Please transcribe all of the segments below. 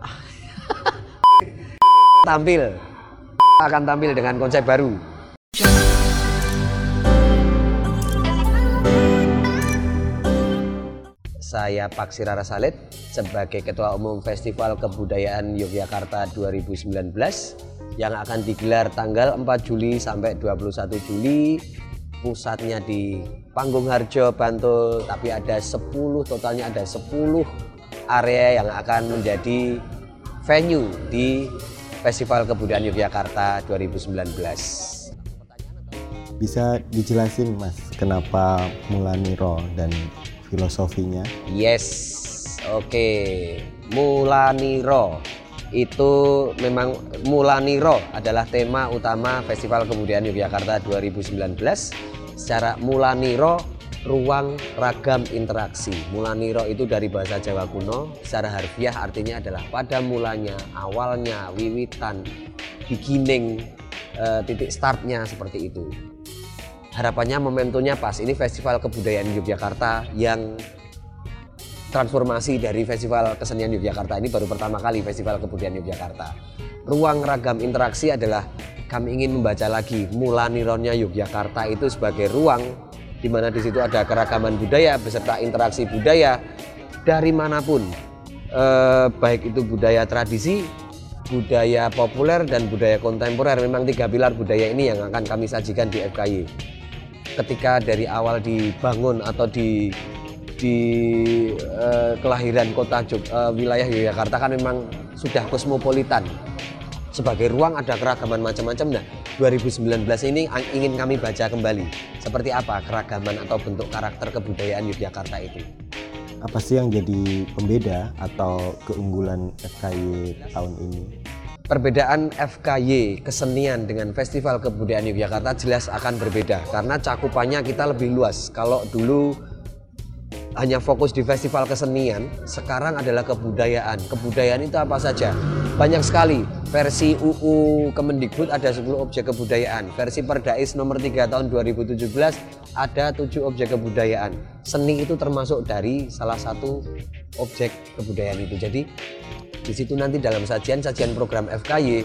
tampil akan tampil dengan konsep baru. Saya Pak Sirara Salid sebagai Ketua Umum Festival Kebudayaan Yogyakarta 2019 yang akan digelar tanggal 4 Juli sampai 21 Juli pusatnya di Panggung Harjo Bantul tapi ada 10 totalnya ada 10 area yang akan menjadi venue di Festival Kebudayaan Yogyakarta 2019. Bisa dijelasin Mas kenapa Mulaniro dan filosofinya? Yes, oke. Mulaniro itu memang Mulaniro adalah tema utama Festival Kebudayaan Yogyakarta 2019. Secara Mulaniro ruang ragam interaksi. Mulaniro itu dari bahasa Jawa kuno, secara harfiah artinya adalah pada mulanya, awalnya, wiwitan, beginning, eh, titik startnya seperti itu. Harapannya momentumnya pas. Ini festival kebudayaan Yogyakarta yang transformasi dari festival kesenian Yogyakarta ini baru pertama kali festival kebudayaan Yogyakarta. Ruang ragam interaksi adalah kami ingin membaca lagi. Mula nironnya Yogyakarta itu sebagai ruang di mana di situ ada keragaman budaya beserta interaksi budaya dari mana pun. Eh, baik itu budaya tradisi budaya populer dan budaya kontemporer. Memang tiga pilar budaya ini yang akan kami sajikan di FKY ketika dari awal dibangun atau di di uh, kelahiran kota Jog, uh, wilayah Yogyakarta kan memang sudah kosmopolitan. Sebagai ruang ada keragaman macam-macam. Nah, 2019 ini ingin kami baca kembali seperti apa keragaman atau bentuk karakter kebudayaan Yogyakarta itu. Apa sih yang jadi pembeda atau keunggulan FKY tahun ini? perbedaan FKY kesenian dengan Festival Kebudayaan Yogyakarta jelas akan berbeda karena cakupannya kita lebih luas. Kalau dulu hanya fokus di festival kesenian, sekarang adalah kebudayaan. Kebudayaan itu apa saja? Banyak sekali. Versi UU Kemendikbud ada 10 objek kebudayaan. Versi Perdais nomor 3 tahun 2017 ada 7 objek kebudayaan. Seni itu termasuk dari salah satu objek kebudayaan itu. Jadi di situ nanti dalam sajian-sajian program FKY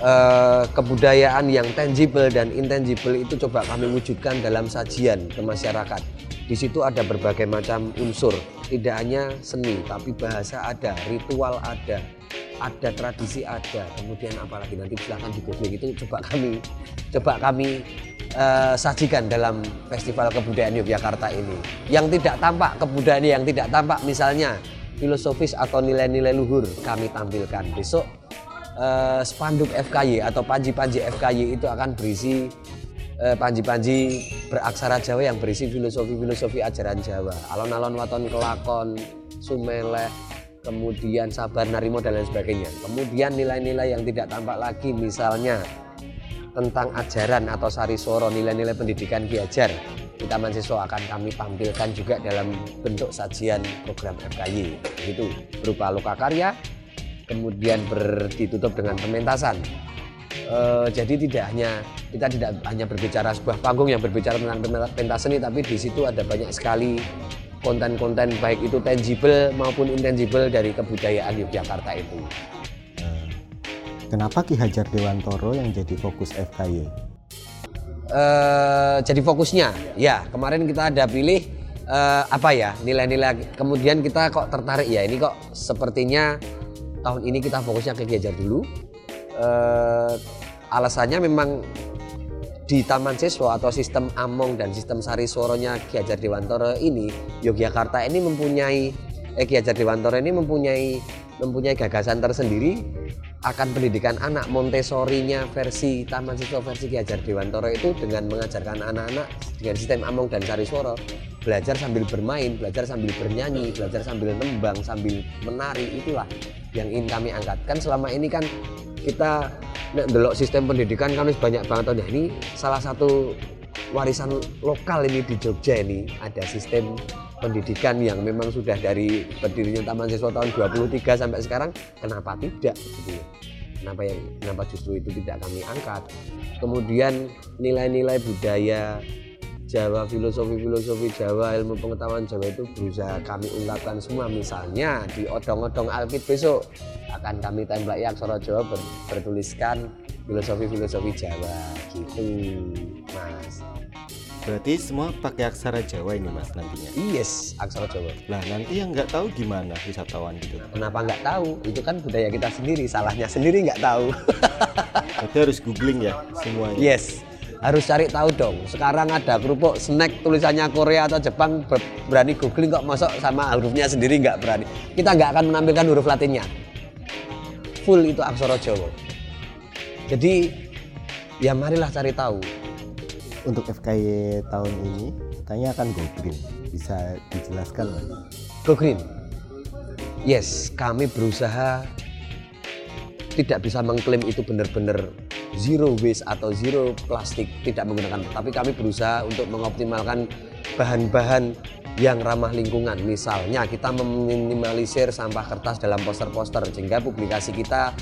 eh, kebudayaan yang tangible dan intangible itu coba kami wujudkan dalam sajian ke masyarakat. Di situ ada berbagai macam unsur, tidak hanya seni, tapi bahasa ada, ritual ada, ada tradisi ada, kemudian apalagi nanti silahkan di googling itu coba kami coba kami uh, sajikan dalam festival kebudayaan Yogyakarta ini. Yang tidak tampak kebudayaan yang tidak tampak misalnya filosofis atau nilai-nilai luhur kami tampilkan. Besok eh, spanduk FKY atau panji-panji FKY itu akan berisi eh, panji-panji beraksara Jawa yang berisi filosofi-filosofi ajaran Jawa. Alon-alon waton kelakon, sumeleh, kemudian sabar narimo dan lain sebagainya. Kemudian nilai-nilai yang tidak tampak lagi misalnya tentang ajaran atau sari soro nilai-nilai pendidikan Ki Hajar di Taman Siswa akan kami tampilkan juga dalam bentuk sajian program FKY itu berupa loka karya kemudian ber, ditutup dengan pementasan e, jadi tidak hanya kita tidak hanya berbicara sebuah panggung yang berbicara tentang pentas seni tapi di situ ada banyak sekali konten-konten baik itu tangible maupun intangible dari kebudayaan Yogyakarta itu. Nah, kenapa Ki Hajar Dewantoro yang jadi fokus FKY? uh, jadi fokusnya ya kemarin kita ada pilih uh, apa ya nilai-nilai kemudian kita kok tertarik ya ini kok sepertinya tahun ini kita fokusnya ke Giajar dulu uh, alasannya memang di Taman Siswa atau sistem Among dan sistem Sari Soronya Ki Hajar Dewantoro ini Yogyakarta ini mempunyai eh, Ki Hajar Dewantoro ini mempunyai mempunyai gagasan tersendiri akan pendidikan anak Montessori-nya versi Taman Siswa versi Ki Hajar Dewantoro itu dengan mengajarkan anak-anak dengan sistem Among dan Sarisworo belajar sambil bermain, belajar sambil bernyanyi, belajar sambil nembang, sambil menari itulah yang ingin kami angkat. Kan selama ini kan kita nek delok sistem pendidikan kan banyak banget tahun ini salah satu warisan lokal ini di Jogja ini. Ada sistem pendidikan yang memang sudah dari berdirinya Taman Siswa tahun 23 sampai sekarang. Kenapa tidak? Gitu ya. Kenapa yang kenapa justru itu tidak kami angkat? Kemudian nilai-nilai budaya Jawa, filosofi-filosofi Jawa, ilmu pengetahuan Jawa itu berusaha kami ungkapkan semua. Misalnya di odong-odong Alkit besok akan kami templaki aksara Jawa ber, bertuliskan filosofi-filosofi Jawa gitu, Mas. Berarti semua pakai aksara Jawa ini mas nantinya. Yes, aksara Jawa. Nah nanti yang nggak tahu gimana wisatawan gitu. Kenapa nggak tahu? Itu kan budaya kita sendiri. Salahnya sendiri nggak tahu. Berarti harus googling ya semuanya. yes, harus cari tahu dong. Sekarang ada kerupuk snack tulisannya Korea atau Jepang ber- berani googling kok masuk sama hurufnya sendiri nggak berani. Kita nggak akan menampilkan huruf Latinnya. Full itu aksara Jawa. Jadi ya marilah cari tahu. Untuk FKY tahun ini katanya akan go green. Bisa dijelaskan mas? Go green. Yes, kami berusaha tidak bisa mengklaim itu benar-benar zero waste atau zero plastik tidak menggunakan. Tapi kami berusaha untuk mengoptimalkan bahan-bahan yang ramah lingkungan. Misalnya kita meminimalisir sampah kertas dalam poster-poster sehingga publikasi kita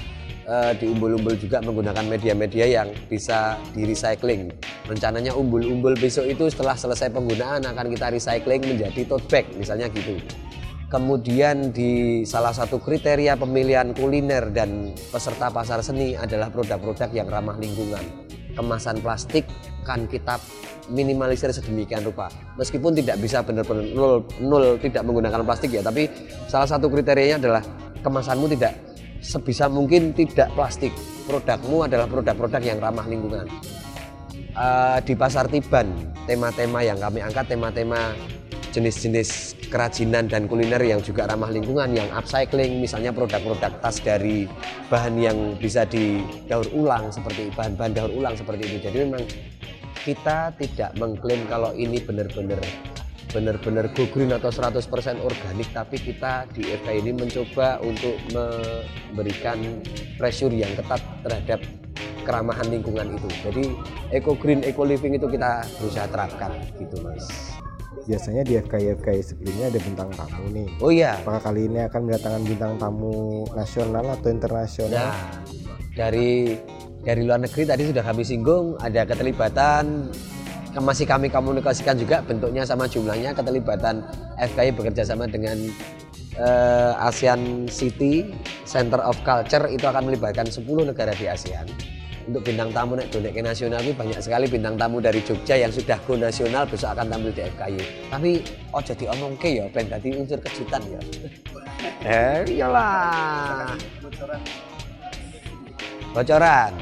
eh, di umbul-umbul juga menggunakan media-media yang bisa di recycling rencananya umbul-umbul besok itu setelah selesai penggunaan akan kita recycling menjadi tote bag misalnya gitu Kemudian di salah satu kriteria pemilihan kuliner dan peserta pasar seni adalah produk-produk yang ramah lingkungan. Kemasan plastik kan kita minimalisir sedemikian rupa. Meskipun tidak bisa benar-benar nol, nol tidak menggunakan plastik ya, tapi salah satu kriterianya adalah kemasanmu tidak sebisa mungkin tidak plastik. Produkmu adalah produk-produk yang ramah lingkungan. Eh, di pasar Tiban, tema-tema yang kami angkat tema-tema jenis-jenis kerajinan dan kuliner yang juga ramah lingkungan yang upcycling misalnya produk-produk tas dari bahan yang bisa didaur ulang seperti bahan-bahan daur ulang seperti itu jadi memang kita tidak mengklaim kalau ini benar-benar benar-benar go green atau 100% organik tapi kita di FK ini mencoba untuk memberikan pressure yang ketat terhadap keramahan lingkungan itu. Jadi eco green eco living itu kita berusaha terapkan gitu mas Biasanya di FKY FKY sebelumnya ada bintang tamu nih. oh iya Apakah kali ini akan mendatangkan bintang tamu nasional atau internasional? Nah, dari dari luar negeri tadi sudah kami singgung ada keterlibatan ke- masih kami komunikasikan juga bentuknya sama jumlahnya keterlibatan FKI bekerja sama dengan eh, ASEAN City Center of Culture itu akan melibatkan 10 negara di ASEAN untuk bintang tamu nek donek ke nasional itu banyak sekali bintang tamu dari Jogja yang sudah go nasional besok akan tampil di FKY tapi oh jadi omong ke ya ben tadi unsur kejutan ya. Eh iyalah. Bocoran.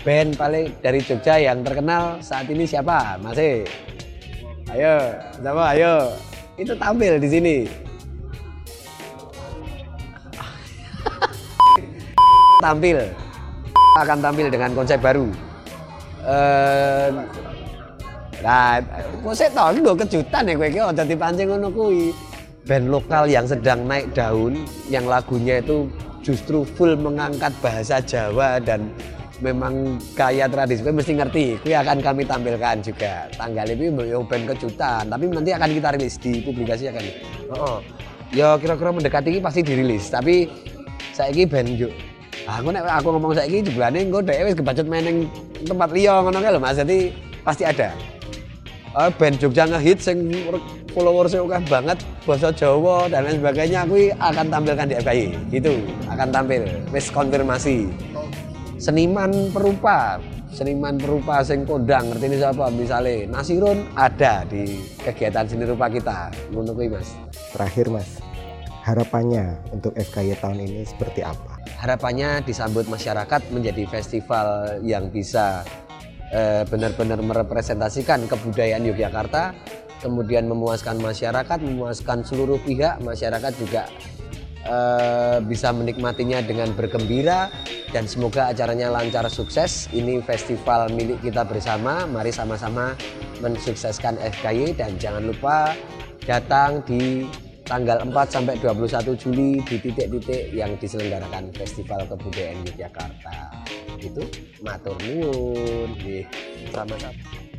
Band paling dari Jogja yang terkenal saat ini siapa? Masih? Ayo siapa? Ayo. Itu tampil di sini. Tampil akan tampil dengan konsep baru. Eh, nah konsep tahun gue kejutan ya gue kira jadi pancing ngono kuwi. Band lokal yang sedang naik daun yang lagunya itu justru full mengangkat bahasa Jawa dan memang kaya tradisi. Gue mesti ngerti gue akan kami tampilkan juga. Tanggal ini yo band kejutan tapi nanti akan kita rilis di publikasi akan. Oh, ya kira-kira mendekati ini pasti dirilis tapi saya ini band yuk aku nek aku ngomong ini jumlahnya gue deh wis kebacut main yang tempat liya ngono kae lho Mas. Jadi pasti ada. Eh, band Jogja ngehit sing followersnya oke banget bahasa Jawa dan lain sebagainya aku akan tampilkan di FKI itu akan tampil. Wis konfirmasi. Seniman perupa. Seniman perupa sing kondang ngerti ini siapa? Misalnya Nasirun ada di kegiatan seni rupa kita. Kuwi Mas. Terakhir mas, harapannya untuk FKY tahun ini seperti apa? Harapannya disambut masyarakat menjadi festival yang bisa eh, benar-benar merepresentasikan kebudayaan Yogyakarta, kemudian memuaskan masyarakat, memuaskan seluruh pihak, masyarakat juga eh, bisa menikmatinya dengan bergembira dan semoga acaranya lancar sukses. Ini festival milik kita bersama, mari sama-sama mensukseskan FKY dan jangan lupa datang di tanggal 4 sampai 21 Juli di titik-titik yang diselenggarakan Festival Kebudayaan Yogyakarta. Itu matur nuwun. Sama-sama.